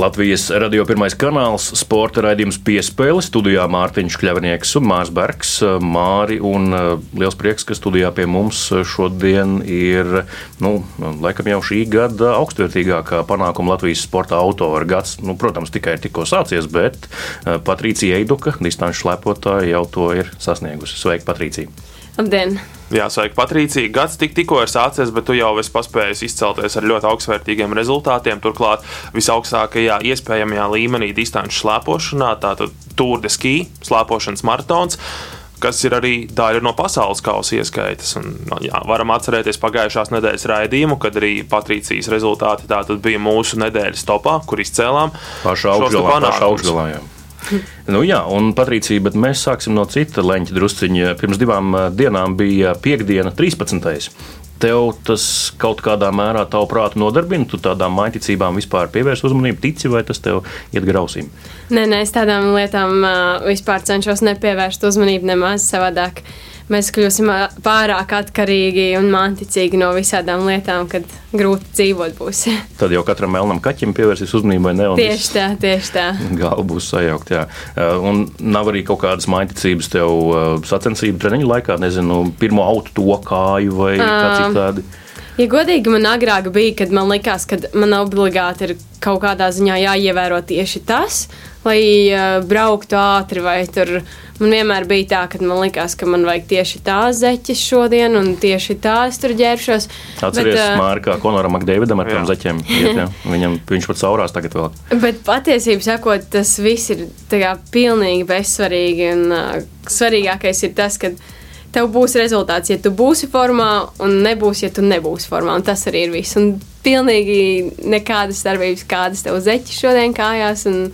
Latvijas radio pirmais kanāls, sporta raidījums piespēle. Studijā Mārtiņš Kļavnieks un Mārs Bergs. Māri un uh, liels prieks, ka studijā pie mums šodien ir, nu, laikam jau šī gada augstvērtīgākā panākuma Latvijas sporta autora gads. Nu, protams, tikai tikko sācies, bet uh, Patricija Eiduka, distanču slepotāja, jau to ir sasniegusi. Sveika, Patricija! Labdien! Jā, sveiki, Patricija. Gads tik, tikko ir sācies, bet tu jau esi paspējis izcelties ar ļoti augstvērtīgiem rezultātiem. Turklāt visaugstākajā iespējamajā līmenī distanču slēpošanā, tātad Tour de Ski, slēpošanas maratons kas ir arī daļa no pasaules kausa ieskaitas. Un, jā, varam atcerēties pagājušās nedēļas raidījumu, kad arī Patricijas rezultāti bija mūsu nedēļas topā, kur izcēlām pašu augšgalā. Nu, jā, un Patricija, bet mēs sāksim no cita leņķa drusciņa. Pirms divām dienām bija piekdiena, 13. Tev tas kaut kādā mērā, tavuprāt, nodarbina, tu tādām maiticībām vispār pievērst uzmanību, tici, vai tas tev iet grausīm? Nē, nē, es tādām lietām uh, vispār cenšos nepievērst uzmanību nemaz savādāk. Uh, mēs kļūsim pārāk atkarīgi un manticīgi no visādām lietām, kad grūti dzīvot būs. Tad jau katram melnam kaķim pievērsīs uzmanību, vai ne? Tieši tā, tieši tā. Galva būs sajaukt, jā. Un nav arī kaut kādas maiticības tev sacensību treniņu laikā, nezinu, pirmo autu to kāju vai kā citādi. Ja godīgi, man agrāk bija, kad man likās, ka man obligāti ir kaut kādā ziņā jāievēro tieši tas, lai uh, brauktu ātri vai tur Man vienmēr bija tā, ka man likās, ka man vajag tieši tā zeķes šodien, un tieši tā es tur ģērbšos. Atceries, bet, uh, Mārka, kā Konoram Makdeividam ar tām zeķēm. Iet, jā. Viņam, viņš pat saurās tagad vēl. Bet patiesībā sakot, tas viss ir kā, pilnīgi bezsvarīgi, un uh, svarīgākais ir tas, ka tev būs rezultāts, ja tu būsi formā, un nebūs, ja tu nebūsi formā. Un tas arī ir viss. Un pilnīgi nekādas darbības, kādas tev zeķis šodien kājās. Un,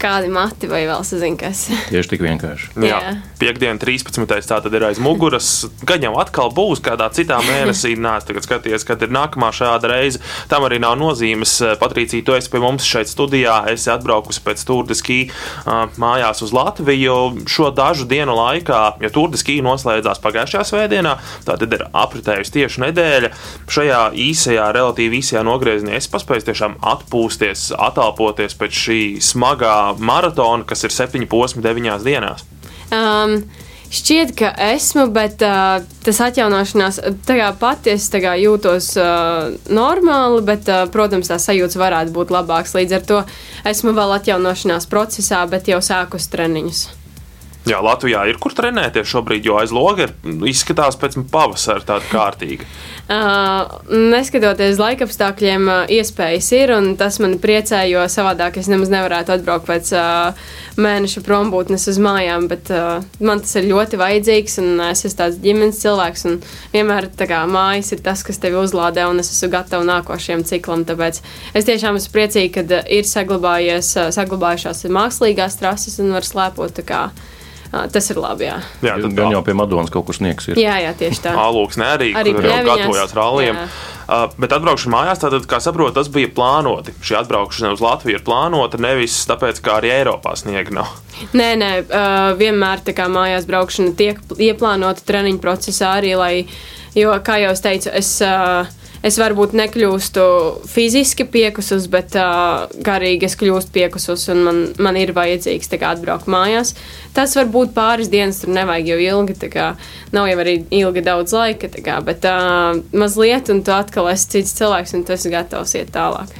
kādi mati vai vēl sazina, kas. Tieši tik vienkārši. Jā, Jā. piekdiena, 13. tā tad ir aiz muguras. Gan jau atkal būs kādā citā mēnesī, nē, tagad skaties, kad ir nākamā šāda reize. Tam arī nav nozīmes. Patricija, tu esi pie mums šeit studijā, esi atbraukusi pēc Turdiskī mājās uz Latviju šo dažu dienu laikā, jo Turdiskī noslēdzās pagājušajā svētdienā, tā tad ir apritējusi tieši nedēļa. Šajā īsajā, relatīvi īsajā nogriezienā es paspēju tiešām atpūsties, atalpoties pēc šī smagā maratonu, kas ir septiņi posmi deviņās dienās? Um. Šķiet, ka esmu, bet uh, tas atjaunošanās, tā kā pati es kā, jūtos uh, normāli, bet, uh, protams, tā sajūta varētu būt labāks. Līdz ar to esmu vēl atjaunošanās procesā, bet jau sākus treniņus. Jā, Latvijā ir kur trenēties šobrīd, jo aiz loga ir izskatās pēc pavasara tāda kārtīga. Uh, neskatoties laikapstākļiem, uh, iespējas ir, un tas man priecē, jo savādāk es nemaz nevarētu atbraukt pēc uh, mēneša prombūtnes uz mājām, bet uh, man tas ir ļoti vajadzīgs, un es esmu tāds ģimenes cilvēks, un vienmēr kā, mājas ir tas, kas tevi uzlādē, un es esmu gatava nākošajam ciklam, tāpēc es tiešām esmu priecīga, ka ir saglabājies, saglabājušās mākslīgās trases un var slēpot tā kā Tas ir labi. Jā, jā tad gan jau pie Madonas kaut kur sniegs ir. Jā, jā tieši tā. Alūksne arī, arī kur jau gatavojās ralliem. Jā. Uh, bet atbraukšana mājās, tātad, kā saprotu, tas bija plānoti. Šī atbraukšana uz Latviju ir plānota nevis tāpēc, ka arī Eiropā sniega nav. Nē, nē, uh, vienmēr tā kā mājās braukšana tiek ieplānota treniņu procesā arī, lai, jo, kā jau es teicu, es. Uh, es varbūt nekļūstu fiziski piekusus, bet uh, garīgi es kļūstu piekusus, un man, man ir vajadzīgs kā, atbraukt mājās. Tas var būt pāris dienas, tur nevajag jau ilgi, kā, nav jau arī ilgi daudz laika, kā, bet uh, mazliet, un tu atkal esi cits cilvēks, un tu esi gatavs iet tālāk.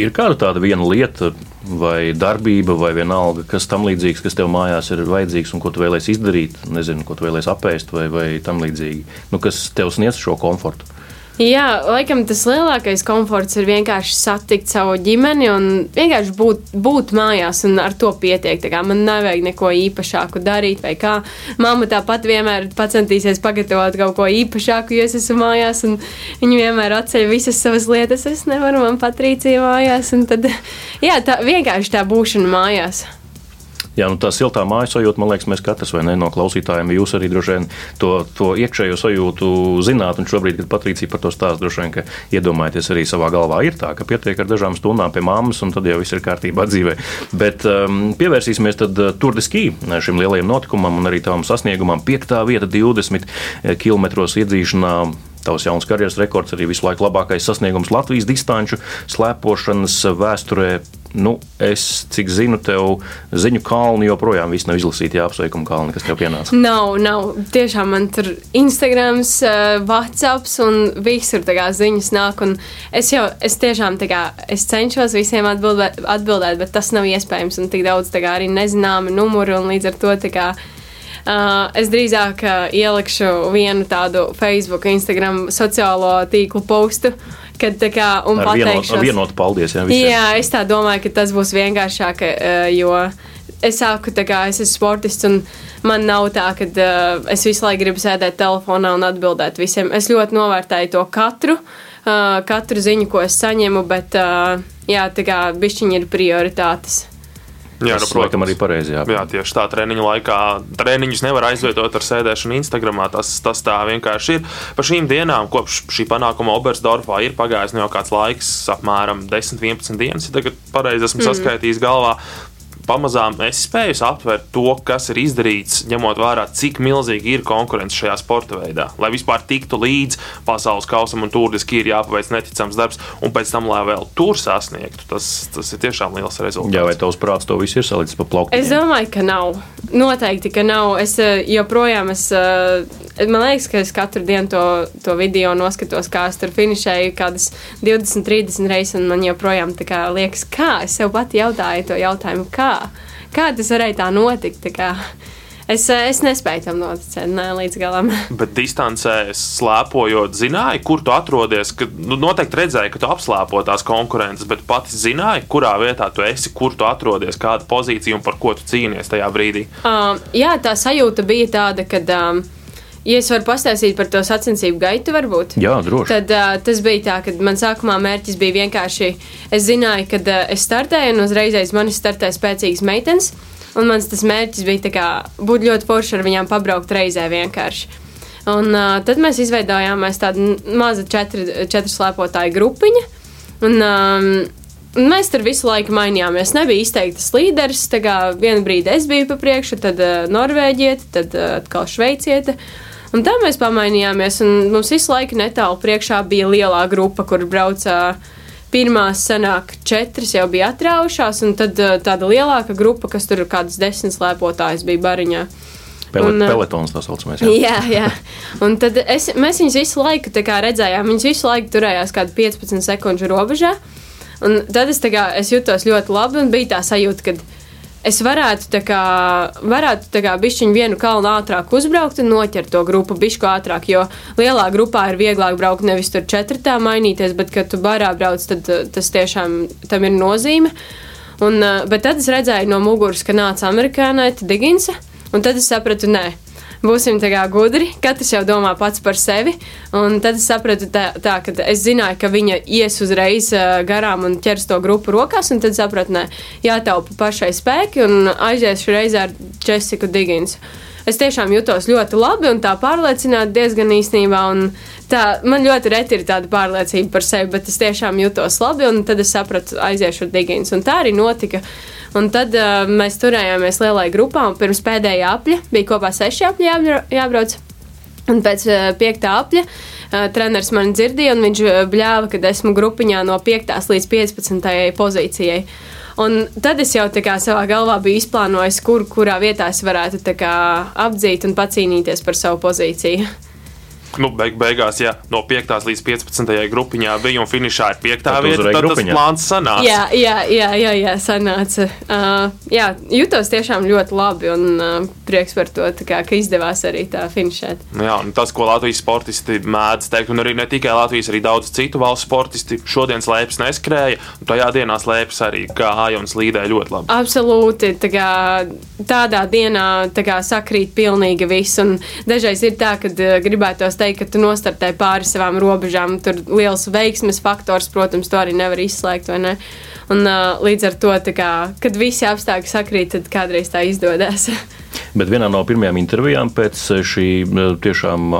Ir kāda tāda viena lieta, vai darbība, vai vienalga, kas tam līdzīgs, kas tev mājās ir vajadzīgs un ko tu vēlēsies izdarīt, nezinu, ko tu vēlēsies apēst vai, vai tam līdzīgi, nu, kas tev sniedz šo komfortu. Jā, laikam tas lielākais komforts ir vienkārši satikt savu ģimeni un vienkārši būt, būt mājās, un ar to pietiek. Man nevajag neko īpašāku darīt, vai kā. Māma tāpat vienmēr centīsies pagatavot kaut ko īpašāku, jo es esmu mājās, un viņa vienmēr atceļ visas savas lietas. Es nevaru, man patrīcija mājās, un tad, jā, tā vienkārši tā būšana mājās. Jā, nu, tā siltā mājas sajūta, man liekas, mēs katrs ne no klausītājiem, jūs arī droši vien to, to iekšējo sajūtu zināt. Un šobrīd, kad Patricija par to stāsta, droši vien, ka iedomājieties arī savā galvā, ir tā, ka pietiek ar dažām stundām pie mammas, un tad jau viss ir kārtībā dzīvē. Bet um, pievērsīsimies tad uh, Tour de Ski šim lielajam notikumam un arī tavam sasniegumam. Piektā vieta 20 km iedzīšanā Tavs jauns karjeras rekords arī visu laiku labākais sasniegums Latvijas distanču slēpošanas vēsturē. Nu, es, cik zinu, tev ziņu kalni joprojām nav izlasīti. Jā, apsveikuma kalni, kas tev pienāca. Nav, nav. Tiešām man tur Instagrams, uh, Whatsapps un visur tā kā ziņas nāk. Es jau, es tiešām tā kā, es cenšos visiem atbildēt, atbildēt, bet tas nav iespējams. Un tik daudz tā kā arī nezināmi numuri un līdz ar to tā kā Uh, es drīzāk uh, ielikšu vienu tādu Facebook, Instagram sociālo tīklu postu. Kad, kā, un ar vienotu vienot paldies. Jā, visiem. jā, es tā domāju, ka tas būs vienkāršāk, uh, jo es sāku, kā es esmu sportists, un man nav tā, ka uh, es visu laiku gribu sēdēt telefonā un atbildēt visiem. Es ļoti novērtēju to katru, uh, katru ziņu, ko es saņemu, bet uh, jā, tā kā bišķiņi ir prioritātes. Jā, nu, protams, arī pareizi. Jā. jā, tieši tā treniņu laikā treniņus nevar aizvietot ar sēdēšanu Instagramā. Tas, tas tā vienkārši ir. Pa šīm dienām, kopš šī panākuma Obersdorfā ir pagājis nu jau kāds laiks, apmēram 10, 11 dienas, ja tagad pareizi esmu mm. saskaitījis galvā pamazām es spēju aptvert to, kas ir izdarīts, ņemot vērā, cik milzīgi ir konkurence šajā sporta veidā. Lai vispār tiktu līdz pasaules kausam un turiski ir jāpaveic neticams darbs, un pēc tam, lai vēl tur sasniegtu, tas, tas ir tiešām liels rezultāts. Jā, vai tavs prāts to visu ir salicis pa plauktu? Es domāju, ka nav. Noteikti, ka nav. Es eh, joprojām, es, eh, man liekas, ka es katru dienu to, to video noskatos, kā es tur finišēju kādas 20, 30 reizes, un man joprojām kā liekas, kā es sev pati jautāju to jautājumu, kā kā, kā tas varēja tā notikt. Tā Es, es nespēju tam noticēt ne, līdz galam. Bet distancē slēpojot, zināji, kur tu atrodies. Ka, nu, noteikti redzēji, ka tu apslēpo tās konkurences, bet pati zināji, kurā vietā tu esi, kur tu atrodies, kāda pozīcija un par ko tu cīnies tajā brīdī. Uh, jā, tā sajūta bija tāda, ka. Um, Ja es varu pastāstīt par to sacensību gaitu, varbūt. Jā, droši. Tad uh, tas bija tā, ka man sākumā mērķis bija vienkārši. Es zināju, ka uh, es startēju, un uzreiz manis startēja spēcīgas meitenes. Un mans tas mērķis bija kā, būt ļoti forši ar viņām pabraukt reizē vienkārši. Un uh, tad mēs izveidojām tādu mazu četru, četru slēpotāju grupiņu. Un, um, Mēs tur visu laiku mainījāmies. Nebija izteiktas līderis. Vienu brīdi es biju pa priekšu, tad uh, Norvēģieta, tad uh, atkal Šveicieta. Un tā mēs pamainījāmies, un mums visu laiku netālu priekšā bija lielā grupa, kur brauca. Pirmās sanāk, četras jau bija atraujušās, un tad uh, tāda lielāka grupa, kas tur kādas desmit slēpotājas bija bariņā. Pelet, un, uh, peletons tā saucamais. Jā, jā. jā. Un tad es, mēs viņus visu laiku redzējām. Viņus visu laiku turējās kādu 15 sekundžu robežā. Un tad es, kā, es jutos ļoti labi un bija tā sajūta, ka es varētu tā kā, varētu tā kā bišķiņu vienu kalnu ātrāk uzbraukt un noķert to grupu bišķu ātrāk, jo lielā grupā ir vieglāk braukt nevis tur četratā mainīties, bet, kad tu barā brauc, tad uh, tas tiešām tam ir nozīme. Un, uh, bet tad es redzēju no muguras, ka nāca amerikānaita Diginsa, un tad es sapratu, nē, būsim gudri, katrs jau domā pats par sevi. Un tad es sapratu, tā, tā, ka es zināju, ka viņa ies uzreiz garām un ķers to grupu rokās, un tad sapratu, nē, jātaupa pašai spēki un aiziešu reizē ar Jessiku Digins. Es tiešām jutos ļoti labi un tā pārliecināti diezgan īstenībā. Tā, man ļoti reti ir tāda pārliecība par sevi, bet es tiešām jutos labi, un tad es sapratu, aiziešu ar Digins. Un tā arī notika. Un tad uh, mēs turējāmies lielai grupā, un pirms pēdējā apļa bija kopā seši apļi jābrauc. Un pēc uh, piektā apļa uh, treneris man dzirdēja, un viņš bļāva, ka esmu grupiņā no 5. līdz 15. pozīcijai. Un tad es jau savā galvā biju izplānojis, kur, kurā vietā es varētu kā, apdzīt un pacīnīties par savu pozīciju nu, beig beigās, ja no 5. līdz 15. grupiņā bija un finišā ir 5. vieta, tad grupiņā. tas plāns sanāca. Jā, jā, jā, jā, jā sanāca. Uh, jā, jutos tiešām ļoti labi un uh, prieks par to, kā, ka izdevās arī tā finišēt. Nu jā, un tas, ko Latvijas sportisti mēdz teikt, un arī ne tikai Latvijas, arī daudz citu valstu sportisti šodien slēpjas neskrēja, un tajā dienā slēpjas arī kāja un slīdēja ļoti labi. Absolūti, tā kā, tādā dienā tā kā, sakrīt pilnīgi viss, un dažreiz ir tā, ka uh, gribētos teikt, ka tu nostartē pāri savām robežām. Tur liels veiksmes faktors, protams, to arī nevar izslēgt. Un, uh, līdz ar to, kā, kad visi apstākļi sakrīt, tad kādreiz tā izdodas. Bet vienā no pirmajām intervijām pēc šī tiešām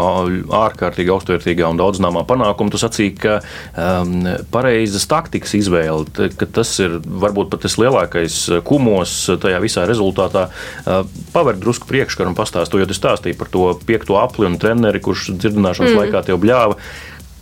ārkārtīgi augstvērtīgā un daudzināmā panākuma tu sacīki, ka um, pareizas taktikas izvēle, ka tas ir varbūt pat tas lielākais kumos tajā visā rezultātā. Uh, paver drusku priekškaru un pastāstu, jo tu stāstīji par to piekto apli un treneri, kurš dzirdināšanas mm. laikā tev bļāva.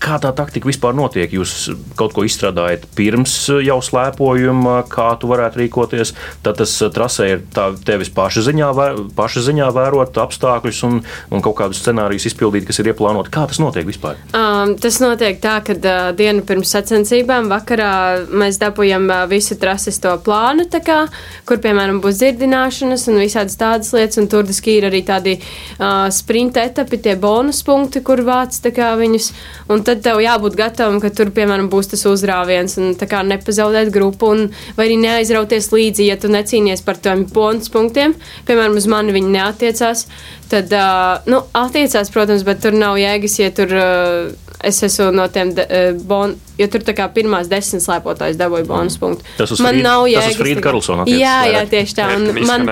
Kā tā taktika vispār notiek? Jūs kaut ko izstrādājat pirms jau slēpojuma, kā tu varētu rīkoties. Tad tas eh, trasē ir tevis paša ziņā, paša ziņā vērot apstākļus un, un kaut kādus scenārijus izpildīt, kas ir ieplānoti. Kā tas notiek vispār? Um, tas notiek tā, ka uh, dienu pirms sacensībām vakarā mēs dabūjam uh, visu trases to plānu, kā, kur, piemēram, būs dzirdināšanas un visādas tādas lietas. Un tur ir arī tādi uh, sprinta etapi, tie bonus punkti, kur vāc viņus. Un tad tev jābūt gatavam, ka tur, piemēram, būs tas uzrāviens un kā nepazaudēt grupu, un, vai arī neaizrauties līdzi, ja tu necīnies par tiem bonus punktiem. Piemēram, uz mani viņi neatiecās. Tad, uh, nu, attiecās, protams, bet tur nav jēgas, ja tur uh, es esmu no tiem uh, bon, jo tur tā kā pirmās desmit slēpotājs dabūja bonus punktu. Tas man Fried, nav jēgas. Tas uz Frīda Karlsona. Jā, jā, tieši tā. Un man,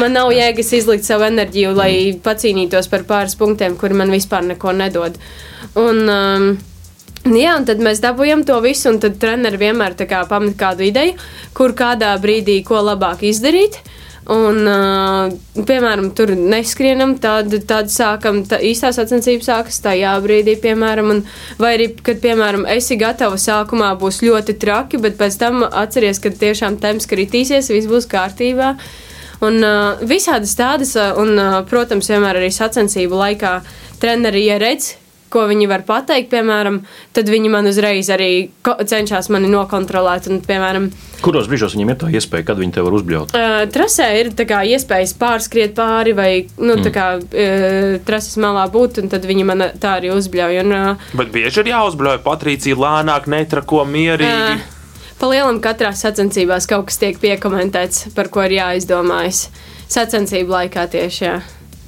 man nav jēgas izlikt savu enerģiju, lai mm. pacīnītos par pāris punktiem, kuri man vispār neko nedod. Un, um, Jā, un tad mēs dabūjām to visu, un tad treneris vienmēr kā, pamet kādu ideju, kur kādā brīdī ko labāk izdarīt. Un, uh, piemēram, tur neskrienam, tad, tad sākam, tā īstā sacensība sākas tajā brīdī, piemēram, un, vai arī, kad, piemēram, esi gatava sākumā būs ļoti traki, bet pēc tam atceries, ka tiešām temps kritīsies, viss būs kārtībā. Un uh, visādas tādas, un, uh, protams, vienmēr arī sacensību laikā treneri, ja redz, ko viņi var pateikt, piemēram, tad viņi man uzreiz arī cenšas mani nokontrolēt. Un, piemēram, Kuros brīžos viņiem ir tā iespēja, kad viņi te var uzbļaut? Uh, trasē ir kā, iespējas pārskriet pāri vai nu, mm. kā, uh, trases malā būt, un tad viņi man tā arī uzbļauj. Un, uh, Bet bieži ir jāuzbļauj Patricija lēnāk, netrako mierīgi. Uh, Pa lielam katrā sacensībās kaut kas tiek piekomentēts, par ko ir jāizdomājas. Sacensību laikā tieši. Jā.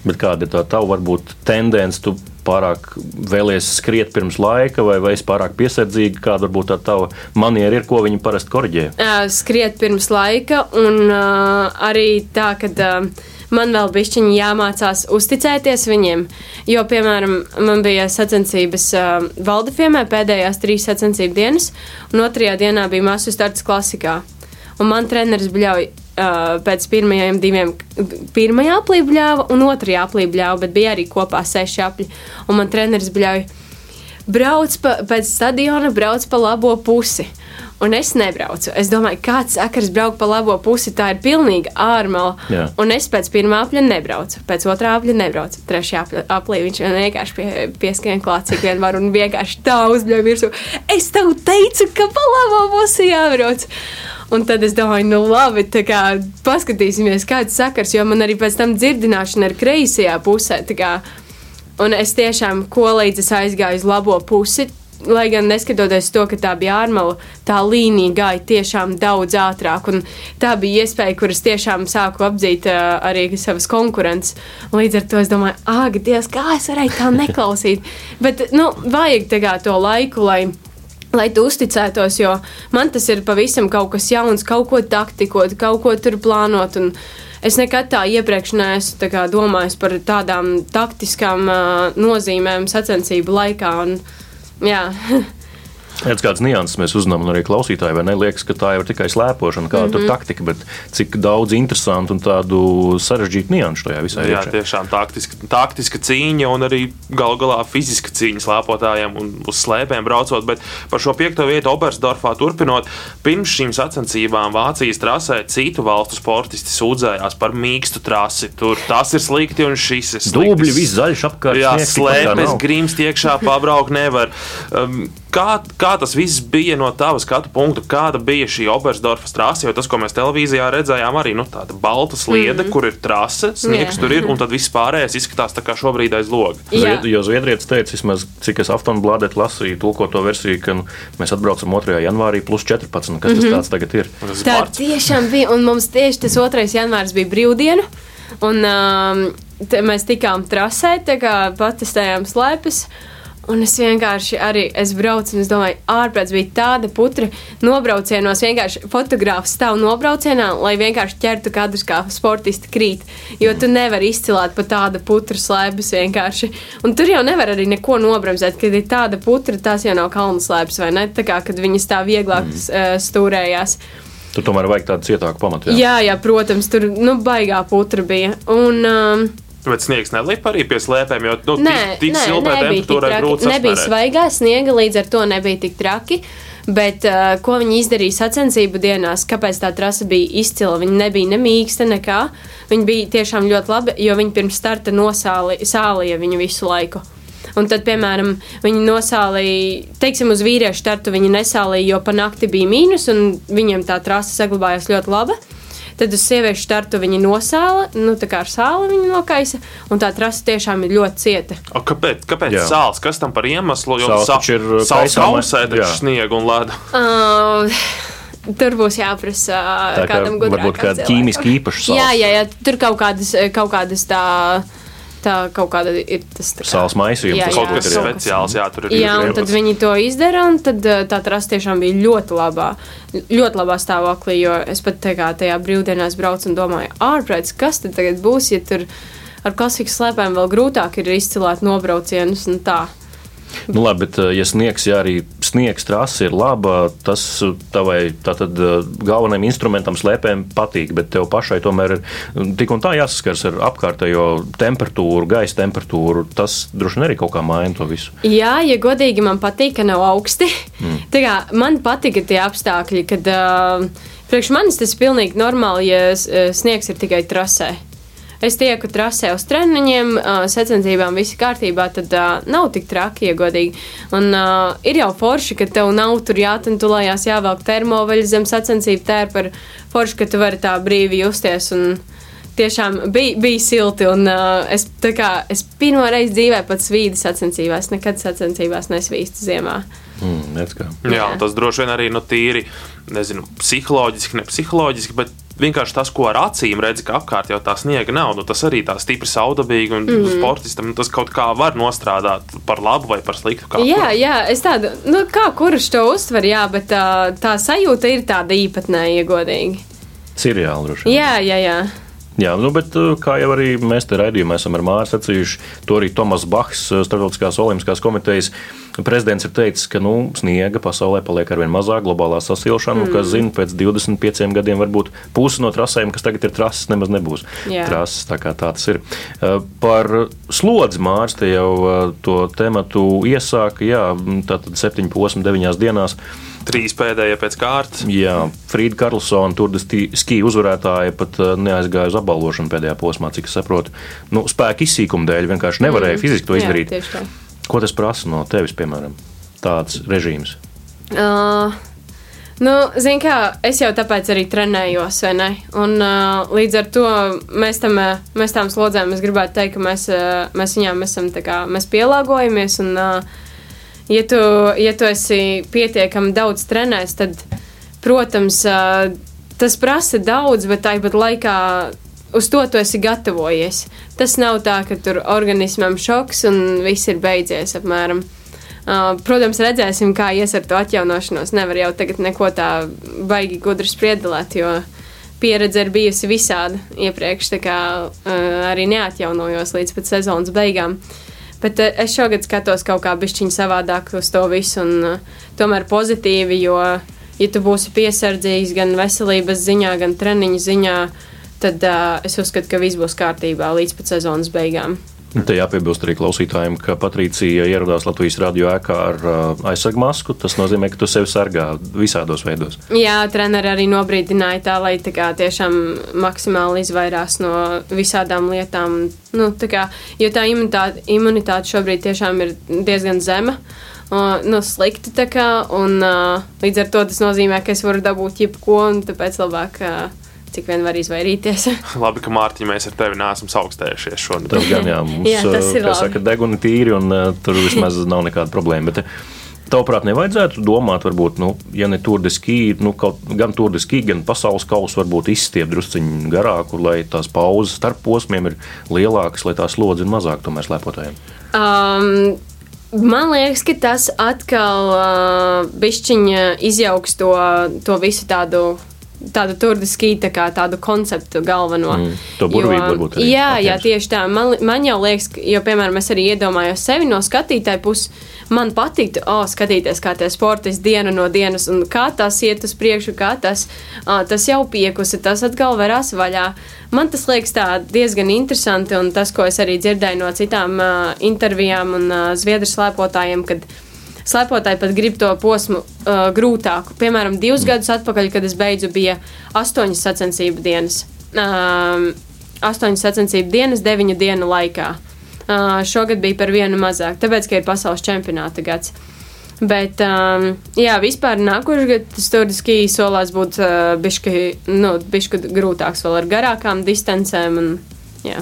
Bet kāda ir tā tava varbūt tendence? Tu pārāk vēlies skriet pirms laika, vai, vai es pārāk piesardzīgi, kāda varbūt tā tava maniera ir, ko viņi parasti korģē? Skriet pirms laika, un uh, arī tā, ka. Uh, man vēl bišķiņi jāmācās uzticēties viņiem. Jo, piemēram, man bija sacensības uh, Valdefiemē pēdējās trīs sacensību dienas, un otrajā dienā bija masu starts klasikā. Un man treneris bļauj, uh, pēc pirmajiem diviem, pirmajā aplī bļāva un otrajā aplī bļāva, bet bija arī kopā seši apļi. Un man treneris bļauj, brauc pa, pēc stadiona, brauc pa labo pusi. Un es nebraucu. Es domāju, kāds sakars braukt pa labo pusi, tā ir pilnīga ārmala. Jā. Un es pēc pirmā apļa nebraucu, pēc otrā apļa nebraucu. Trešajā aplī viņš vienkārši pie, pieskrien klāt, cik vien var, un vienkārši tā uzbļauj virsū. Es tev teicu, ka pa labo pusi jābrauc. Un tad es domāju, nu labi, tā kā paskatīsimies, kāds sakars, jo man arī pēc tam dzirdināšana ir kreisajā pusē. Un es tiešām, ko līdz es aizgāju uz labo pusi, lai gan neskatoties to, ka tā bija ārmala, tā līnija gāja tiešām daudz ātrāk. Tā bija iespēja, kuras tiešām sāku apdzīt uh, arī savas konkurences. Līdz ar to es domāju, ak, Dievs, kā es varēju tā neklausīt. Bet, nu, vajag kā, to laiku, lai lai tu uzticētos, jo man tas ir pavisam kaut kas jauns, kaut ko taktikot, kaut ko tur plānot. Es nekad tā iepriekš neesmu tā domājis par tādām taktiskām uh, nozīmēm sacensību laikā. Un, jā. Redz, kādas nianses mēs uzzinām, un arī klausītāji ne, liekas, ka tā jau ir tikai slēpošana, kāda mm -hmm. taktika, bet cik daudz interesantu un tādu sarežģītu nianšu tajā visā ir. Jā, iekšē. tiešām taktiska, taktiska cīņa un arī galu galā fiziska cīņa slēpotājiem un uz slēpēm braucot. Bet par šo piekto vietu Obersdorfā turpinot, pirms šīm sacensībām Vācijas trasē citu valstu sportisti sūdzējās par mīkstu trasi. Tur tas ir slikti un šis ir slikti. Dubļi, viss zaļš apkārt. Jā, slēpes, grimst iekšā, pabraukt nevar. Um, Kā, kā tas viss bija no tava skatu punkta? Kāda bija šī Obersdorfas trase? Jo tas, ko mēs televīzijā redzējām, arī nu, tāda balta sliede, mm -hmm. kur ir trase, sniegs Jā. tur ir, un tad viss pārējais izskatās tā kā šobrīd aiz loga. Zvied, jo Zviedrijas teica, vismaz cik es Aftonbladet lasīju, tulko to versiju, ka nu, mēs atbraucam 2. janvārī plus 14. Kas mm -hmm. tas tagad ir? Tā tiešām bija, un mums tieši tas 2. janvārs bija brīvdiena. Un um, te, mēs tikām trasē, tā kā patestējām slēpes. Un es vienkārši arī es braucu, un es domāju, ārprāts bija tāda putra nobraucienos. Vienkārši fotogrāfs stāv nobraucienā, lai vienkārši ķertu kadrus kā sportisti krīt. Jo tu nevari izcilāt pa tādu putru slēpes vienkārši. Un tur jau nevar arī neko nobremzēt, kad ir tāda putra, tās jau nav kalnu slēpes, vai ne? Tā kā, kad viņas tā vieglāk mm. stūrējās. Tur tomēr vajag tādu cietāku pamatu. Jā, jā, jā protams, tur nu, baigā putra bija. Un, um, Bet sniegs nelipa arī pie slēpēm, jo nu, Nē, tik, tik nē, tik temperatūrai traki. grūti Nebija svaigā sniega, līdz ar to nebija tik traki. Bet uh, ko viņi izdarīja sacensību dienās, kāpēc tā trasa bija izcila? Viņa nebija ne mīksta, nekā. Viņa bija tiešām ļoti laba, jo viņi pirms starta nosālīja viņu visu laiku. Un tad, piemēram, viņi nosālīja, teiksim, uz vīriešu startu viņi nesālīja, jo pa nakti bija mīnus, un viņiem tā trasa saglabājās ļoti laba. Tad uz sieviešu startu viņi nosāla, nu tā kā ar sāli viņi nokaisa, un tā trasa tiešām ir ļoti cieta. O, kāpēc kāpēc Jā. sāls? Kas tam par iemeslu? Jo Sāls ir, uh, sāls kausē taču sniegu un ledu. Uh, tur būs jāprasa Tā kā kādam gudrākam varbūt kāda ķīmiski īpaša sāls. Jā, jā, jā, tur kaut kādas, kaut kādas tā, tā kaut kāda ir tas. kā- Sāls maisījums, Jā, jā, Kaut kas jā. speciāls, jā, tur ir. Jā, un tad viņi to izdara, un tad tā trasa tiešām bija ļoti labā, ļoti labā stāvoklī, jo es pat tā kā tajā brīvdienās braucu un domāju, ārprāts, kas tad tagad būs, ja tur ar klasikas slēpēm vēl grūtāk ir izcilēt nobraucienus un tā. Nu, labi, bet, ja sniegs, ja arī sniegs trasa ir laba, tas eh, tavai tātad, eh, galvenajam instrumentam slēpēm patīk, bet tev pašai tomēr ir tik un tā jāsaskars ar apkārtējo temperatūru, gaisa temperatūru. Tas droši vien arī kaut kā maina to visu. Jā, ja godīgi man patīk, ka nav augsti. Mm. Tā kā man patika tie apstākļi, kad uh, priekš manis tas ir pilnīgi normāli, ja eh, sniegs ir tikai trasē. Es tieku trasē uz treniņiem, sacensībām, viss kārtībā, tad uh, nav tik traki, ja godīgi. Un uh, ir jau forši, ka tev nav tur jātentulējās, jāvelk termoveļas zem sacensību tērpa, forši, ka tu vari tā brīvi justies. Un, Tiešām bija, bija silti, un uh, es, kā, es pirmo reizi dzīvē pat svīdu sacensībās. Nekad sacensībās nesvīstu ziemā. Mm. Jā, tas droši vien arī nu, tīri, nezinu, psiholoģiski, ne psiholoģiski, bet vienkārši tas, ko ar acīm redzi, ka apkārt jau tā sniega nav. Nu, tas arī tā stipri saudabīgi un mm. sportistam nu, tas kaut kā var nostrādāt par labu vai par sliktu. kā Jā, kur. jā, es tādu, nu, kā kurš to uztver, jā, bet tā, tā sajūta ir tāda īpatnēja, godīgi. Seriāli droši vien. Jā, jā, jā. Jā, nu, bet uh, kā jau arī mēs te raidījumā esam ar Māru sacījuši, to arī Tomas Bachs, uh, Startautiskās olimpiskās komitejas prezidents, ir teicis, ka nu, sniega pasaulē paliek arvien mazāk, globālā sasilšana, mm. un kas zina, pēc 25 gadiem varbūt pusi no trasēm, kas tagad ir trases, nemaz nebūs Jā. trases. Tā kā tā tas ir. Uh, Par slodzi Mārs te jau to tematu iesāka, jā, tātad 7 posmu 9 dienās. Trīs pēdējie pēc kārtas. Jā, Frīda Karlsona, tur skija uzvarētāja, pat uh, neaizgāja uz apbalvošanu pēdējā posmā, cik es saprotu. Nu, spēka izsīkuma dēļ vienkārši nevarēja mm. fiziski to izdarīt. Jā. Ko tas prasa no tevis, piemēram, tāds režīms? Uh, nu, zini, kā es jau tāpēc arī trenējos, vai ne? Un uh, līdz ar to mēs tam, uh, mēs tām slodzēm, es gribētu teikt, ka mēs, uh, mēs viņām esam tā kā, mēs pielāgojamies. Un, uh, ja tu, ja tu esi pietiekami daudz trenējis, tad, protams, uh, tas prasa daudz, bet tāpat laikā uz to tu esi gatavojies. Tas nav tā, ka tur organismam šoks un viss ir beidzies apmēram. Uh, protams, redzēsim, kā ies ar to atjaunošanos. Nevar jau tagad neko tā baigi gudri spriedelēt, jo pieredze ir bijusi visāda iepriekš, tā kā uh, arī neatjaunojos līdz pat sezonas beigām. Bet uh, es šogad skatos kaut kā bišķiņu savādāk uz to visu, un uh, tomēr pozitīvi, jo, ja tu būsi piesardzīgs gan veselības ziņā, gan treniņu ziņā, tad uh, es uzskatu, ka viss būs kārtībā līdz pat sezonas beigām. Nu, Te jāpiebilst arī klausītājiem, ka Patricija ieradās Latvijas radio ēkā ar uh, aizsargmasku. Tas nozīmē, ka tu sevi sargā visādos veidos. Jā, treneri arī nobrīdināja tā, lai tā kā, tiešām maksimāli izvairās no visādām lietām. Nu, tā kā, jo tā imunitāte, imunitāte šobrīd tiešām ir diezgan zema. Uh, nu, slikti kā, un uh, līdz ar to tas nozīmē, ka es varu dabūt jebko, un tāpēc labāk, uh, cik vien var izvairīties. Labi, ka Mārtiņa mēs ar tevi neesam saukstējušies šodien. Tas gan jā, mums Jā, tas ir uh, kā labi. saka, deguni tīri un uh, tur vismaz nav nekāda problēma. Bet, uh, tavuprāt, nevajadzētu domāt, varbūt, nu, ja ne turdiski, nu, kaut, gan turdiski, gan pasaules kausa varbūt izstiept drusciņu garāku, lai tās pauzes starp posmiem ir lielākas, lai tā slodze ir mazāk tomēr slēpotājiem? Um, Man liekas, ka tas atkal uh, bišķiņa izjauks to, to visu tādu tādu turdiski tā kā tādu konceptu galveno. Mm, to burvību varbūt. Arī, jā, jā, tieši tā. Man, man jau liekas, jo, piemēram, es arī iedomājos sevi no skatītāja puses. Man patīk, oh, skatīties, kā tie sportisti dienu no dienas, un kā tas iet uz priekšu, kā tas, ah, tas jau piekusi, tas atkal verās vaļā. Man tas liekas diezgan interesanti, un tas, ko es arī dzirdēju no citām uh, intervijām un uh, zviedru slēpotājiem, kad uh, Slepotāji pat grib to posmu uh, grūtāku. Piemēram, divus mm. gadus atpakaļ, kad es beidzu, bija astoņas sacensību dienas. Um, astoņas sacensību dienas, deviņu dienu laikā. Uh, šogad bija par vienu mazāk, tāpēc, ka ir pasaules čempionāta gads. Bet, um, jā, vispār nākošais gads turdiski solās būt uh, bišķi, nu, bišķi grūtāks vēl ar garākām distancēm. Un, jā.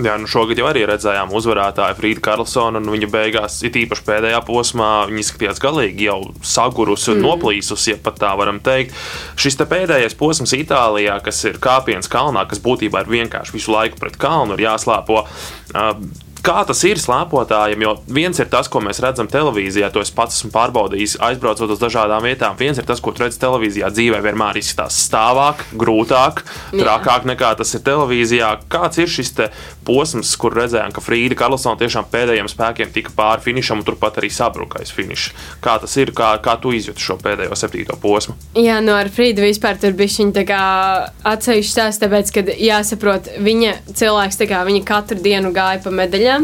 Jā, nu šogad jau arī redzējām uzvarētāju Frīdu Karlsonu, un viņa beigās, it īpaši pēdējā posmā, viņa izskatījās galīgi jau sagurusi un mm. noplīsusi, ja pat tā varam teikt. Šis te pēdējais posms Itālijā, kas ir kāpiens kalnā, kas būtībā ir vienkārši visu laiku pret kalnu, ir jāslēpo. Uh, Kā tas ir slēpotājiem? Jo viens ir tas, ko mēs redzam televīzijā, to es pats esmu pārbaudījis, aizbraucot uz dažādām vietām. Viens ir tas, ko redz televīzijā, dzīvē vienmēr izskatās stāvāk, grūtāk, trakāk nekā tas ir televīzijā. Kāds ir šis posms, kur redzējām, ka Frīda Karlsona tiešām pēdējiem spēkiem tika pāri finišam un turpat arī sabruka aiz finiša? Kā tas ir, kā, kā tu izjūti šo pēdējo septīto posmu? Jā, no nu ar Frīdu vispār tur bija viņa atsevišķa stāsts, tāpēc, ka jāsaprot, viņa cilvēks, kā, viņa katru dienu gāja pa medaļām.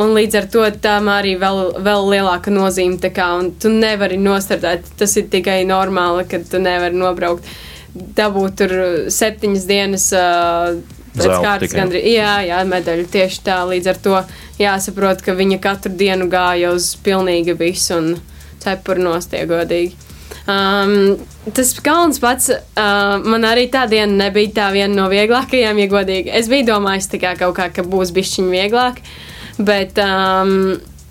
Un līdz ar to tam arī vēl, vēl lielāka nozīme. Kā, tu nevari nostartēt. Tas ir tikai normāli, ka tu nevari nobraukt. Dabūt tur septiņas dienas uh, pēc kārtas gandrīz. Jā, jā, medaļu tieši tā. Līdz ar to jāsaprot, ka viņa katru dienu gāja uz pilnīgi visu un cepuru nostiegodīgi. Um, tas kalns pats uh, man arī tā diena nebija tā viena no vieglākajām, ja godīgi. Es biju domājis, kā kaut kā, ka būs bišķiņi vieglāk, bet um,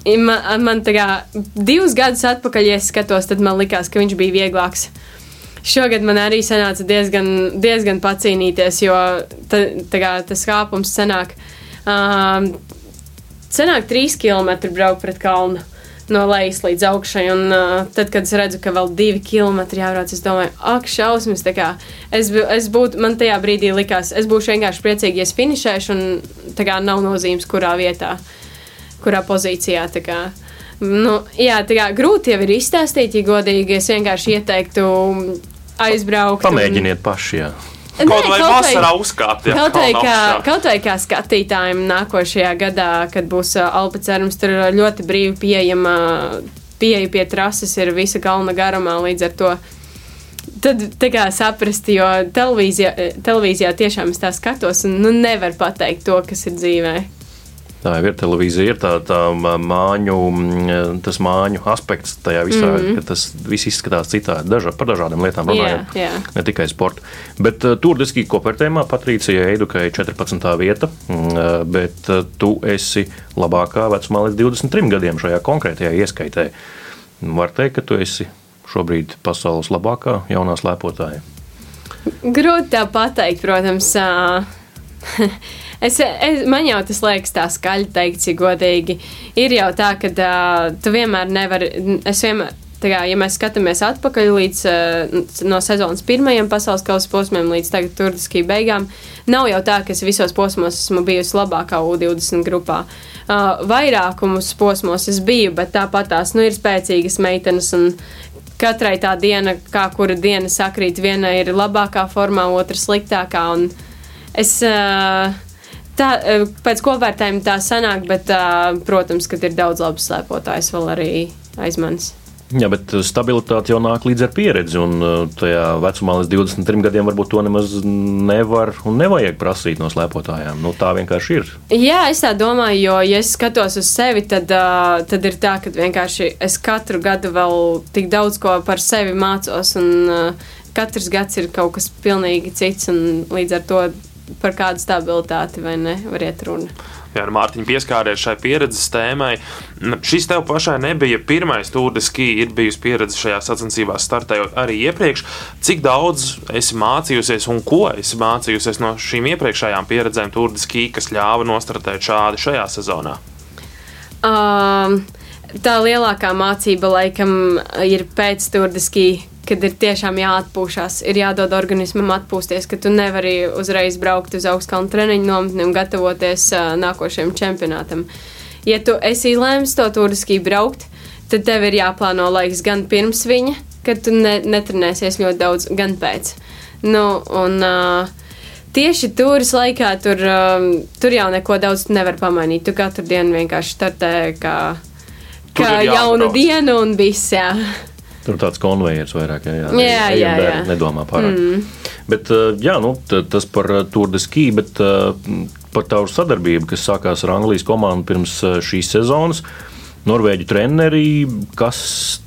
man, man tā kā divus gadus atpakaļ, ja skatos, tad man likās, ka viņš bija vieglāks. Šogad man arī sanāca diezgan, diezgan pacīnīties, jo ta, tā kā, tas kāpums sanāk, um, sanāk trīs km braukt pret kalnu no lejas līdz augšai. Un, uh, tad, kad es redzu, ka vēl divi kilometri jābrauc, es domāju, ak, šausmas. Es, es būtu, man tajā brīdī likās, es būšu vienkārši priecīgi, ja es finišēšu, un tā kā nav nozīmes, kurā vietā, kurā pozīcijā. Kā, nu, jā, tā kā grūti jau ir izstāstīt, ja godīgi es vienkārši ieteiktu aizbraukt. Pamēģiniet un... paši. Jā. Kaut Nē, vai kaut vasarā uzkāpt. Jā, kaut, vai kā, kaut vai kā skatītājiem nākošajā gadā, kad būs uh, Alpacērums, tur ļoti brīvi pieejama, pieeja pie trases ir visa kalna garumā līdz ar to. Tad tā kā saprast, jo televīzijā, televīzijā tiešām es tā skatos un nu, nevar pateikt to, kas ir dzīvē. Tā ir televīzija, ir tā, tā māņu, tas māņu aspekts tajā visā, mm -hmm. ka tas viss izskatās citādi, dažā, par dažādām lietām runājot, yeah, yeah. ne tikai sporta. Bet uh, tur diski kopērtējumā Patricija Eidukai 14. vieta, uh, bet uh, tu esi labākā vecumā līdz 23 gadiem šajā konkrētajā ieskaitē. Var teikt, ka tu esi šobrīd pasaules labākā jaunā slēpotāja. Grūti tā pateikt, protams. Es, es, man jau tas liekas tā skaļi teikt, cik godīgi. Ir jau tā, ka uh, tu vienmēr nevari, es vienmēr. Kā, ja mēs skatāmies atpakaļ līdz uh, no sezonas pirmajiem pasaules kausa posmiem līdz tagad turdiskī beigām, nav jau tā, ka es visos posmos esmu bijusi labākā U20 grupā. Uh, vairākumus posmos es biju, bet tāpat tās nu, ir spēcīgas meitenes. Katrai tā diena, kā kura diena sakrīt, viena ir labākā formā, otra sliktākā. Es, uh, Tā, e, pēc kopvērtējuma tā sanāk, bet, protams, ka ir daudz labs slēpotājs vēl arī aiz manis. Jā, bet stabilitāte jau nāk līdz ar pieredzi, un tajā vecumā līdz 23 gadiem varbūt to nemaz nevar un nevajag prasīt no slēpotājiem. Nu, tā vienkārši ir. Jā, es tā domāju, jo, ja es skatos uz sevi, tad, tad ir tā, ka vienkārši es katru gadu vēl tik daudz ko par sevi mācos, un katrs gads ir kaut kas pilnīgi cits, un līdz ar to par kādu stabilitāti vai ne var iet runa. Jā, ar Mārtiņu pieskāries šai pieredzes tēmai. Šis tev pašai nebija pirmais tūris, ski ir bijusi pieredze šajā sacensībās, startējot arī iepriekš. Cik daudz esi mācījusies un ko esi mācījusies no šīm iepriekšējām pieredzēm tūris, kas ļāva nostartēt šādi šajā sezonā? Um, tā lielākā mācība laikam ir pēc tūris, kad ir tiešām jāatpūšas, ir jādod organismam atpūsties, ka tu nevari uzreiz braukt uz augstkalnu treniņu nometni un gatavoties uh, nākošajam čempionātam. Ja tu esi izlēmis to turiski braukt, tad tev ir jāplāno laiks gan pirms viņa, kad tu ne, netrenēsies ļoti daudz, gan pēc. Nu, un, uh, Tieši turis laikā tur, um, tur jau neko daudz nevar pamainīt. Tu katru dienu vienkārši startē kā, kā jaunu dienu un viss. Jā. Tur tāds konvejers vairāk, jā, jā, jā, jā, jā. nedomā pārāk. Mm. Bet, jā, nu, tas par Tour de Ski, bet par tavu sadarbību, kas sākās ar Anglijas komandu pirms šīs sezonas. Norvēģu treneri, kas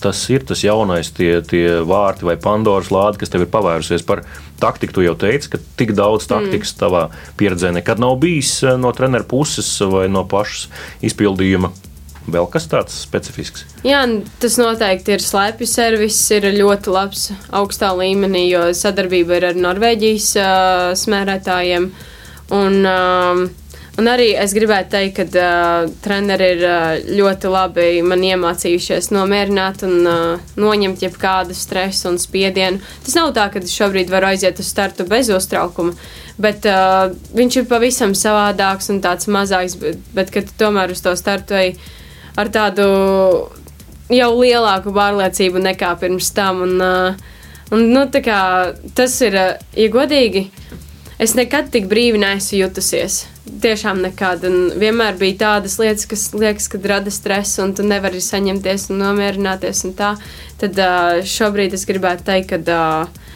tas ir, tas jaunais, tie, tie vārti vai Pandoras lāde, kas tev ir pavērusies par taktiku. Tu jau teici, ka tik daudz taktikas mm. tavā pieredzē nekad nav bijis no treneru puses vai no pašas izpildījuma Vēl kas tāds specifisks? Jā, tas noteikti ir slēpju servis, ir ļoti labs augstā līmenī, jo sadarbība ir ar Norvēģijas uh, smērētājiem. Un, uh, Un arī es gribētu teikt, ka uh, treneri ir uh, ļoti labi man iemācījušies nomierināt un uh, noņemt jebkādu stresu un spiedienu. Tas nav tā, ka es šobrīd varu aiziet uz startu bez uztraukuma, bet uh, viņš ir pavisam savādāks un tāds mazāks, bet, bet kad tomēr uz to startu ej ar tādu jau lielāku pārliecību nekā pirms tam. Un, un, nu, kā, tas ir, ja godīgi, es nekad tik brīvi neesmu jutusies. Tiešām nekad. Un vienmēr bija tādas lietas, kas liekas, kad rada stresu, un tu nevari saņemties un nomierināties. Un tā. Tad šobrīd es gribētu teikt, ka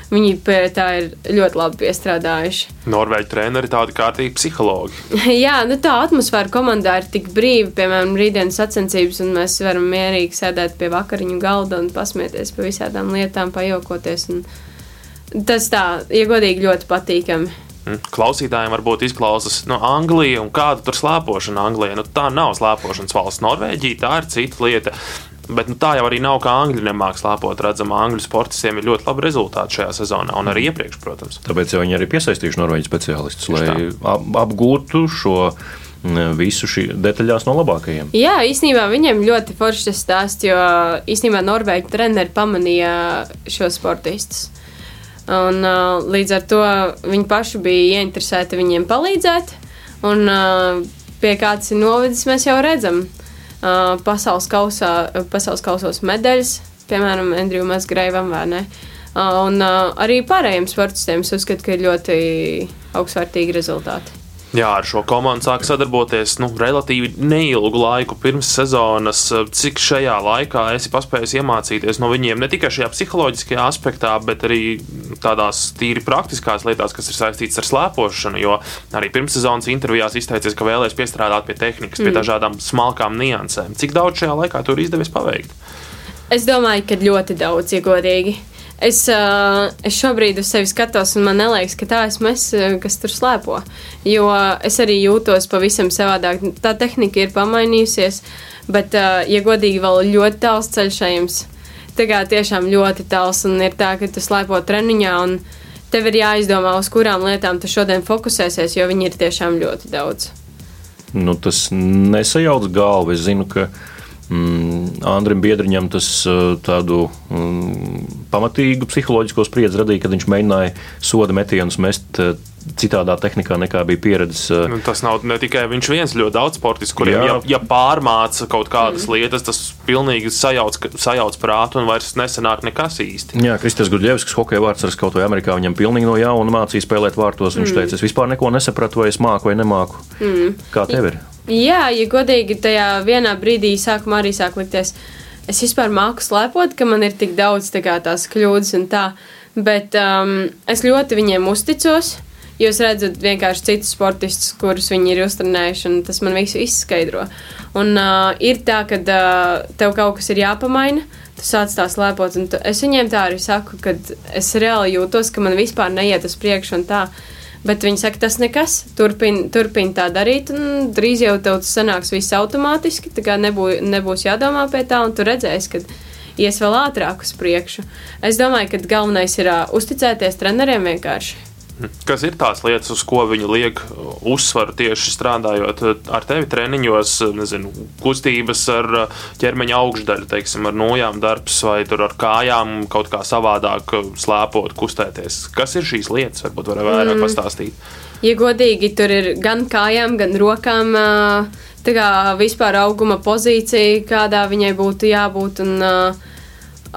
Viņi pie tā ir ļoti labi piestrādājuši. Norvēģi treneri tādi kārtīgi psihologi. Jā, nu tā atmosfēra komandā ir tik brīva, piemēram, rītdienas sacensības, un mēs varam mierīgi sēdēt pie vakariņu galda un pasmieties par visādām lietām, pajokoties. Tas tā, ja godīgi, ļoti patīkami. Hm, klausītājiem varbūt izklausās no Anglijas, un kāda tur slēpošana Anglijā. Nu, tā nav slēpošanas valsts. Norvēģija tā ir cita lieta. Bet nu, tā jau arī nav, kā angļu nemāks slēpot. Redzam, angļu sportistiem ir ļoti labi rezultāti šajā sezonā, un arī iepriekš, protams. Tāpēc viņi arī piesaistījuši norvēģu speciālistus, lai ap, apgūtu šo visu šī detaļās no labākajiem. Jā, īstenībā viņiem ļoti forši tas stāsts, jo īstenībā Norvēģi treneri pamanīja šos sportistus. Un, uh, līdz ar to viņi paši bija ieinteresēti viņiem palīdzēt, un uh, pie kāds ir novedis, mēs jau redzam. Uh, uh, pasaules, kausā, pasaules kausos medaļas, piemēram, Andriju Mazgreivam vai ne. Uh, un uh, arī pārējiem sportistiem es uzskatu, ka ir ļoti augstvērtīgi rezultāti. Jā, ar šo komandu sāk sadarboties nu, relatīvi neilgu laiku pirms sezonas. Cik šajā laikā esi paspējis iemācīties no viņiem ne tikai šajā psiholoģiskajā aspektā, bet arī tādās tīri praktiskās lietās, kas ir saistītas ar slēpošanu. Jo arī pirmssezonas intervijās izteicies, ka vēlēs piestrādāt pie tehnikas, mm. pie dažādām smalkām niansēm. Cik daudz šajā laikā tur izdevies paveikt? Es domāju, ka ļoti daudz, ja godīgi. Es, uh, es šobrīd uz sevi skatos, un man liekas, ka tā esmu es, kas tur slēpo. Jo es arī jūtos pavisam savādāk. Tā tehnika ir pamainījusies, bet, uh, ja godīgi, vēl ļoti tāls ceļš ejams. Tā kā tiešām ļoti tāls, un ir tā, ka tu slēpo treniņā, un tev ir jāizdomā, uz kurām lietām tu šodien fokusēsies, jo viņi ir tiešām ļoti daudz. Nu, tas nesajauc galvu. Es zinu, ka Mm, Andrim Biedriņam tas uh, tādu mm, pamatīgu psiholoģisko spriedzi radīja, kad viņš mēģināja soda metienus mest uh, citādā tehnikā nekā bija pieredzes. Uh, nu, tas nav ne tikai viņš viens, ļoti daudz sportistu, kuriem jā. ja, ja pārmāca kaut kādas mm. lietas, tas pilnīgi sajauc, sajauc prātu un vairs nesanāk nekas īsti. Jā, Kristers Gudļevskis, hokeja vārds kaut vai Amerikā, viņam pilnīgi no jauna mācīja spēlēt vārtos. Viņš mm. teica, es vispār neko nesapratu, vai es māku vai nemāku. Mm. Kā tev ir? Jā, ja godīgi tajā vienā brīdī sākumā arī sāk likties, es vispār māku slēpot, ka man ir tik daudz tā kā, tās kļūdas un tā. Bet um, es ļoti viņiem uzticos. Jūs redzat, vienkārši citus sportistus, kurus viņi ir uztrenējuši, un tas man visu izskaidro. Un uh, ir tā, ka uh, tev kaut kas ir jāpamaina, tu sāc tā slēpot, un tu, es viņiem tā arī saku, ka es reāli jūtos, ka man vispār neiet uz priekšu un tā. Bet viņi saka, tas nekas, turpini turpin tā darīt, un drīz jau tev tas sanāks viss automātiski. Tā kā nebū, nebūs jādomā pie tā, un tu redzēsi, ka ies vēl ātrāk uz priekšu. Es domāju, ka galvenais ir uh, uzticēties treneriem vienkārši. Kas ir tās lietas, uz ko viņi liek uzsvaru tieši strādājot ar tevi treniņos, nezinu, kustības ar ķermeņa augšdaļu, teiksim, ar nojām darbs vai tur ar kājām kaut kā savādāk slēpot, kustēties? Kas ir šīs lietas? Varbūt varat vairāk mm. pastāstīt. Ja godīgi, tur ir gan kājām, gan rokām. Tā kā vispār auguma pozīcija, kādā viņai būtu jābūt. Un, uh,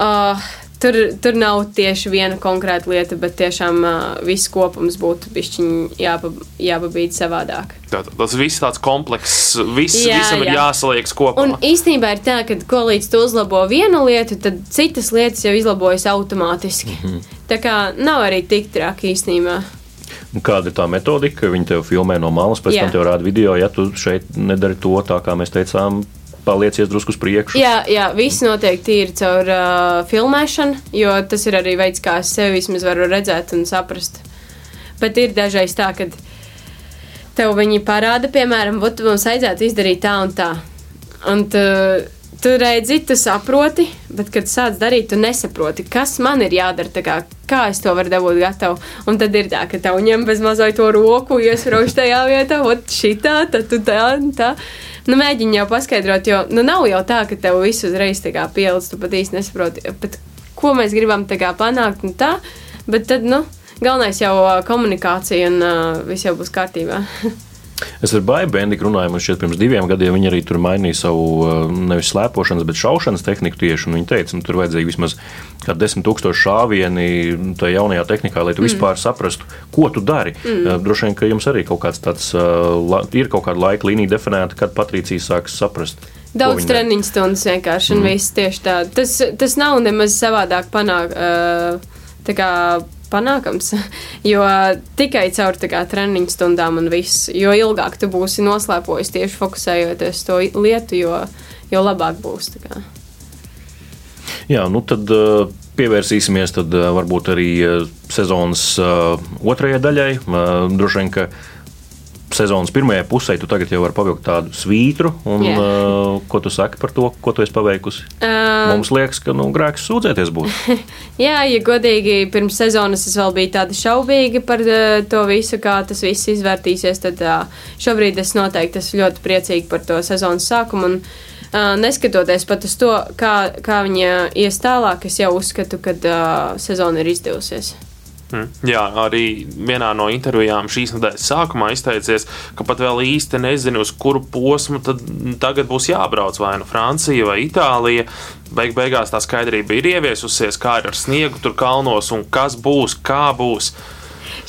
uh, Tur, tur nav tieši viena konkrēta lieta, bet tiešām uh, viss kopums būtu jāpa, jāpabīd savādāk. Tā, tas viss tāds komplekss, viss, jā, visam jā. ir jāsaliek kopā. Un īstenībā ir tā, ka, ko līdz tu uzlabo vienu lietu, tad citas lietas jau izlabojas automātiski. Mm -hmm. Tā kā nav arī tik traki īstenībā. Kāda ir tā metodika? Viņi tev filmē no malas, pēc jā. tam tev rāda video, ja tu šeit nedari to tā, kā mēs teicām, paliecies drusku uz priekšu. Jā, jā viss notiek tīri caur uh, filmēšanu, jo tas ir arī veids, kā es sevi vismaz varu redzēt un saprast. Bet ir dažreiz tā, ka tev viņi parāda, piemēram, ot, mums vajadzētu izdarīt tā un tā. Un tu, tu redzi, tu saproti, bet, kad sāc darīt, tu nesaproti, kas man ir jādara, kā, kā es to varu dabūt gatavu. Un tad ir tā, ka tev ņem bez mazliet to roku, iesprāž tajā vietā, ot, šitā, tad tu tā un tā. tā nu, mēģini jau paskaidrot, jo nu, nav jau tā, ka tev viss uzreiz pielicis, tu pat īsti nesaproti, bet, ko mēs gribam panākt. Tā, bet tad, nu, galvenais jau komunikācija un uh, viss jau būs kārtībā. Es ar Baibu Bendiku runāju, man šķiet, pirms diviem gadiem viņi arī tur mainīja savu eh, nevis slēpošanas, bet šaušanas tehniku tieši. Viņi teica, ka nu, tur vajadzēja vismaz desmit tūkstoši šāvieni tajā jaunajā tehnikā, lai tu mm. vispār saprastu, ko tu dari. Mm. Eh, droši vien, ka jums arī kaut kāds tāds eh, ir kaut kāda laika līnija definēta, kad Patricija sāks saprast. Daudz treniņu stundas vienkārši, un mm. viss tieši tā. Tas, tas nav nemaz savādāk panākt. Uh, panākams. Jo tikai caur kā, treniņu stundām un viss, jo ilgāk tu būsi noslēpojis tieši fokusējoties to lietu, jo, jo labāk būs. Jā, nu tad uh, pievērsīsimies tad, uh, varbūt arī uh, sezonas otrajai daļai. Droši vien, ka sezonas pirmajā pusē tu tagad jau vari pavilkt tādu svītru. Un, yeah. uh, ko tu saki par to, ko tu esi paveikusi? Uh, Mums liekas, ka nu, grēks sūdzēties būtu. Jā, ja godīgi, pirms sezonas es vēl biju tāda šaubīga par uh, to visu, kā tas viss izvērtīsies. Tad uh, šobrīd es noteikti esmu ļoti priecīga par to sezonas sākumu. Un, Uh, neskatoties pat uz to, kā, kā viņa ies tālāk, es jau uzskatu, ka uh, sezona ir izdevusies. Mm. Jā, arī vienā no intervijām šīs nedēļas sākumā izteicies, ka pat vēl īsti nezinu, uz kuru posmu tad tagad būs jābrauc vai nu Francija vai Itālija. Beig beigās tā skaidrība ir ieviesusies, kā ir ar sniegu tur kalnos un kas būs, kā būs.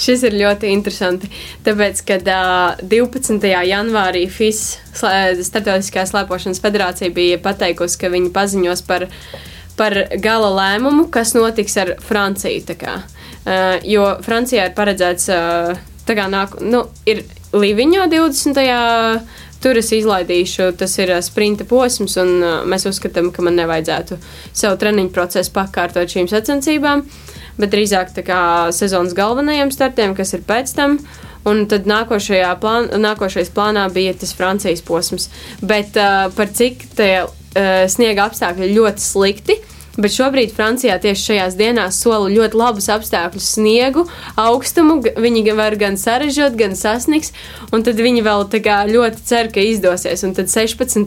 Šis ir ļoti interesanti. Tāpēc, kad uh, 12. janvārī FIS, Startautiskā slēpošanas federācija, bija pateikusi, ka viņi paziņos par, par gala lēmumu, kas notiks ar Franciju. Uh, jo Francijā ir paredzēts, uh, tā kā nāk, nu, ir Līviņā 20. Tur es izlaidīšu, tas ir sprinta posms, un uh, mēs uzskatām, ka man nevajadzētu savu treniņu procesu pakārtot šīm sacensībām, bet drīzāk tā kā sezonas galvenajiem startiem, kas ir pēc tam. Un tad plān, nākošais plānā bija tas Francijas posms. Bet uh, par cik tie uh, sniega apstākļi ļoti slikti, Bet šobrīd Francijā tieši šajās dienās sola ļoti labus apstākļus, sniegu, augstumu. Viņi var gan sarežģīt, gan sasniegt. Un tad viņi vēl ļoti cer, ka izdosies. Un tad 16.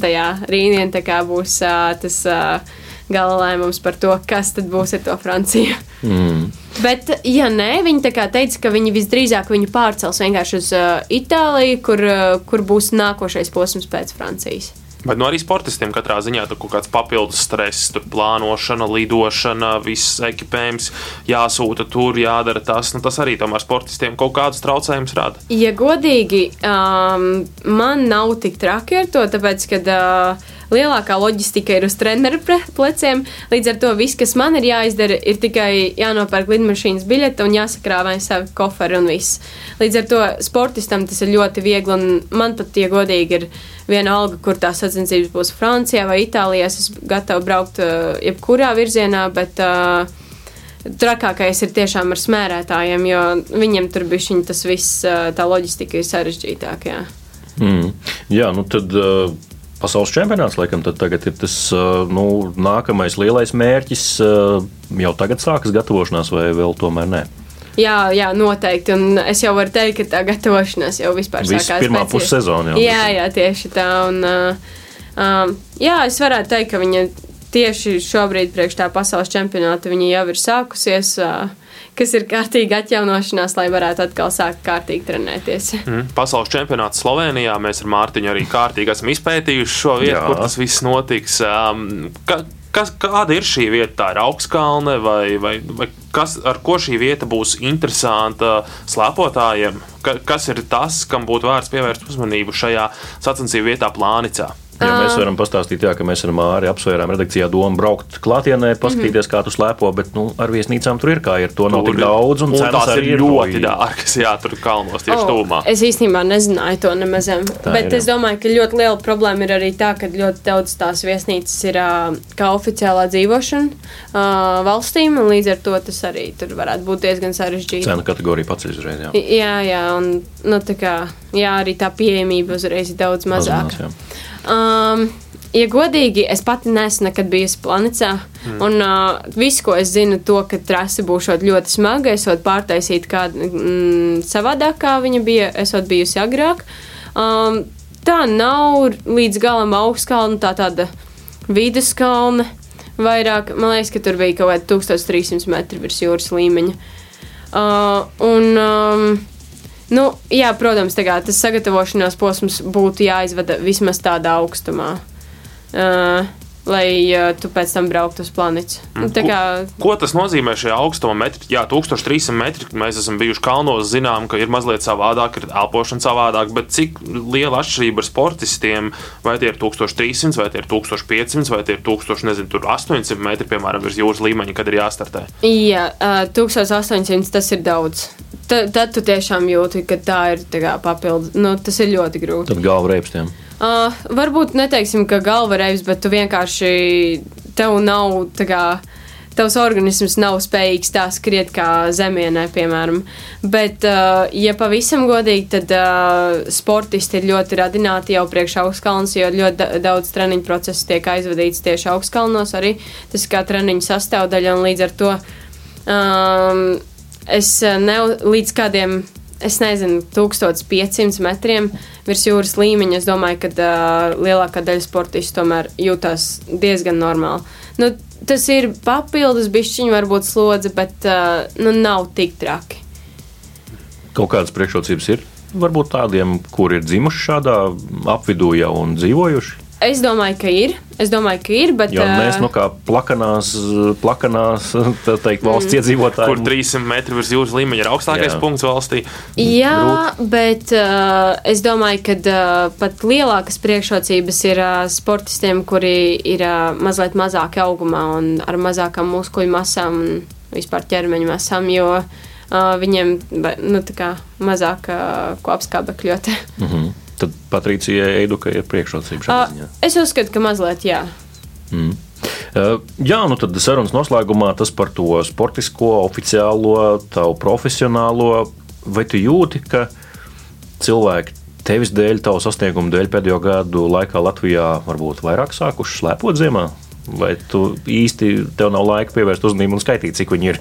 rītdienā būs uh, tas uh, gala lēmums par to, kas tad būs ar to Franciju. Mm. Bet, ja nē, viņi teica, ka viņi visdrīzāk viņu pārcels vienkārši uz uh, Itāliju, kur, uh, kur būs nākošais posms pēc Francijas. Bet nu, arī sportistiem katrā ziņā tur kaut kāds papildus stress, tur plānošana, lidošana, viss ekipējums jāsūta tur, jādara tas. Nu, tas arī tomēr sportistiem kaut kādus traucējumus rada. Ja godīgi, um, man nav tik traki ar to, tāpēc, ka. Uh, lielākā loģistika ir uz treneru pleciem. Līdz ar to viss, kas man ir jāizdara, ir tikai jānopērk lidmašīnas biļete un jāsakrāvē savi koferi un viss. Līdz ar to sportistam tas ir ļoti viegli, un man pat, ja godīgi, ir viena alga, kur tās sacensības būs Francijā vai Itālijā. Es esmu gatava braukt uh, jebkurā virzienā, bet uh, trakākais ir tiešām ar smērētājiem, jo viņiem tur bija tas viss, tā loģistika ir sarežģītākā. Mm. Jā, nu tad. Uh... Pasaules čempionāts laikam tagad ir tas nu, nākamais lielais mērķis. Jau tagad sākas gatavošanās, vai vēl tomēr ne? Jā, jā, noteikti. Un es jau varu teikt, ka tā gatavošanās jau vispār Viss sākās. Pirmā pussezona jau. Jā, jā, tieši tā. Un, uh, um, jā, es varētu teikt, ka viņa tieši šobrīd priekš tā pasaules čempionāta viņa jau ir sākusies. Uh, kas ir kārtīgi atjaunošanās, lai varētu atkal sākt kārtīgi trenēties. Mm. Pasaules čempionāts Slovenijā mēs ar Mārtiņu arī kārtīgi esam izpētījuši šo vietu, Jā. kur tas viss notiks. Um, ka, kas, kāda ir šī vieta? Tā ir augstkalne vai, vai, vai kas, ar ko šī vieta būs interesanta slēpotājiem? Ka, kas ir tas, kam būtu vērts pievērst uzmanību šajā sacensību vietā Plānicā? Jā, mēs varam pastāstīt, jā, ka mēs ar Māri apsvērām redakcijā domu braukt klātienē, paskatīties, mm -hmm. kā tu slēpo, bet nu, ar viesnīcām tur ir kā ir. To nav tik daudz, un, un tās ir ļoti dārgas, jā, tur kalnos tieši oh, tūmā. Es īstenībā nezināju to nemaz. Bet ir, es domāju, ka ļoti liela problēma ir arī tā, ka ļoti daudz tās viesnīcas ir kā oficiālā dzīvošana valstīm, un līdz ar to tas arī tur varētu būt diezgan sarežģīti. Cena kategorija pats izreiz, jā. Jā, jā, un nu, tā kā, jā, arī tā pieejamība uzreiz ir daudz mazāka. Mazinās, Um, ja godīgi, es pati neesmu nekad bijusi planētā. Mm. Un uh, viss, ko es zinu, to, ka trase būs ļoti smaga, esot pārtaisīta kāda mm, savādāk, kā viņa bija, esot bijusi agrāk. Um, tā nav līdz galam augstkalna, tā tāda viduskalna. Vairāk, man liekas, ka tur bija kaut kāda 1300 metri virs jūras līmeņa. Uh, un, um, Nu, jā, protams, kā, tas sagatavošanās posms būtu jāizvada vismaz tādā augstumā. Uh, lai uh, tu pēc tam brauktu uz planētu. Mm. Kā... Ko, ko tas nozīmē šajā augstumā? Metri? Jā, 1300 metri. Mēs esam bijuši kalnos, zinām, ka ir mazliet savādāk, ir elpošana savādāk, bet cik liela atšķirība ar sportistiem? Vai tie ir 1300, vai tie ir 1500, vai tie ir 1800 metri, piemēram, virs jūras līmeņa, kad ir jāstartē? Jā, uh, 1800 tas ir daudz. Tad, tad tu tiešām jūti, ka tā ir tā papildus. Nu, tas ir ļoti grūti. Tad galva reibstiem. Uh, varbūt neteiksim, ka galva reibs, bet tu vienkārši tev nav tā kā. Tavs organisms nav spējīgs tā skriet kā zemienē, piemēram. Bet, uh, ja pavisam godīgi, tad uh, sportisti ir ļoti radināti jau priekš augstkalnos, jo ļoti daudz treniņu procesu tiek aizvadīts tieši augstkalnos. Arī tas kā treniņu sastāvdaļa, un līdz ar to um, es eh, ne līdz kādiem, es nezinu, 1500 metriem virs jūras līmeņa. Es domāju, ka uh, lielākā daļa sportistu tomēr jūtas diezgan normāli. Nu, tas ir papildus bišķiņu, varbūt slodze, bet uh, nu, nav tik traki. Kaut kādas priekšrocības ir varbūt tādiem, kuri ir dzimuši šādā apvidū jau un dzīvojuši? Es domāju, ka ir. Es domāju, ka ir. Bet, jo mēs nu, kā plakanās, plakanās teikt, valsts mm. iedzīvotāji. Kur 300 metri virs jūras līmeņa ir augstākais jā. punkts valstī. Jā, Grūt. bet uh, es domāju, ka uh, pat lielākas priekšrocības ir uh, sportistiem, kuri ir uh, mazliet mazāk augumā un ar mazākām muskuļu masām un vispār ķermeņa masām. Jo, uh, viņiem nu, mazāk uh, ko apskābekļot. Mm -hmm. Tad Patricijai Eidukai ir priekšrocība šajā ziņā. Es uzskatu, ka mazliet jā. Mm. Uh, jā, nu tad sarunas noslēgumā tas par to sportisko, oficiālo, tavu profesionālo. Vai tu jūti, ka cilvēki tevis dēļ, tavu sasniegumu dēļ pēdējo gadu laikā Latvijā varbūt vairāk sākuši slēpot ziemā? Vai tu īsti tev nav laika pievērst uzmanību un skaitīt, cik viņi ir?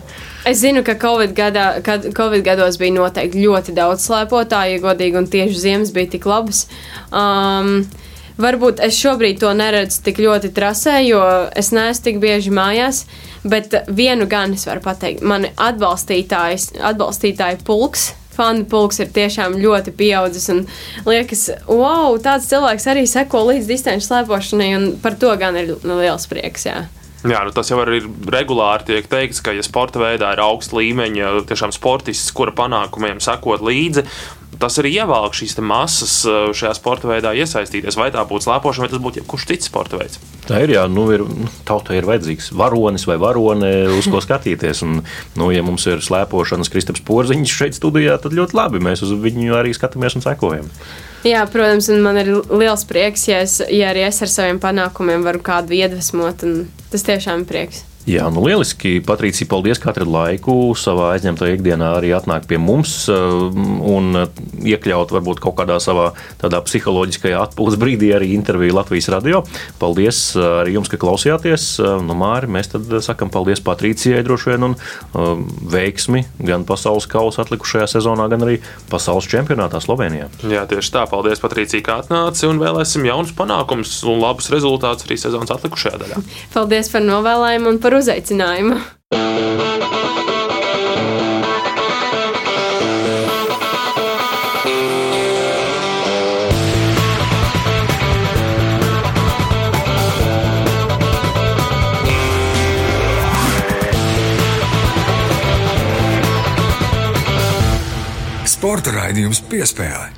Es zinu, ka Covid, gadā, kad Covid gados bija noteikti ļoti daudz slēpotāju, ja godīgi, un tieši ziemas bija tik labas. Um, Varbūt es šobrīd to neredzu tik ļoti trasē, jo es neesmu tik bieži mājās, bet vienu gan es varu pateikt. Mani atbalstītāju pulks fanu pulks ir tiešām ļoti pieaudzis. Un liekas, wow, tāds cilvēks arī seko līdz distanču slēpošanai, un par to gan ir liels prieks. Jā. Jā, nu tas jau ir regulāri tiek teikts, ka, ja sporta veidā ir augsts līmeņa, tiešām sportists, kura panākumiem sekot līdzi, tas arī ievelk šīs masas uh, šajā sporta veidā iesaistīties. Vai tā būtu slēpošana, vai tas būtu jebkurš cits sporta veids. Tā ir, jā, nu, ir, nu, tautai ir vajadzīgs varonis vai varone, uz ko skatīties. Un, nu, ja mums ir slēpošanas Kristaps Porziņš šeit studijā, tad ļoti labi. Mēs uz viņu arī skatāmies un sekojam. Jā, protams, un man ir liels prieks, ja, es, ja arī es ar saviem panākumiem varu kādu iedvesmot. Tas tiešām ir prieks. Jā, nu lieliski. Patricija, paldies, ka atradi laiku savā aizņemtajā ikdienā arī atnākt pie mums un iekļaut varbūt kaut kādā savā tādā psiholoģiskajā atpūtas brīdī arī interviju Latvijas radio. Paldies arī jums, ka klausījāties. Nu, Māri, mēs tad sakam paldies Patricijai droši vien un um, veiksmi gan pasaules kausa atlikušajā sezonā, gan arī pasaules čempionātā Slovenijā. Jā, tieši tā. Paldies, Patricija, ka atnāci un vēlēsim jaunus panākumus un labus rezultātus arī sezonas atlikušajā daļā. Paldies par novēlējumu un par par uzaicinājumu. Sporta raidījums piespēlē.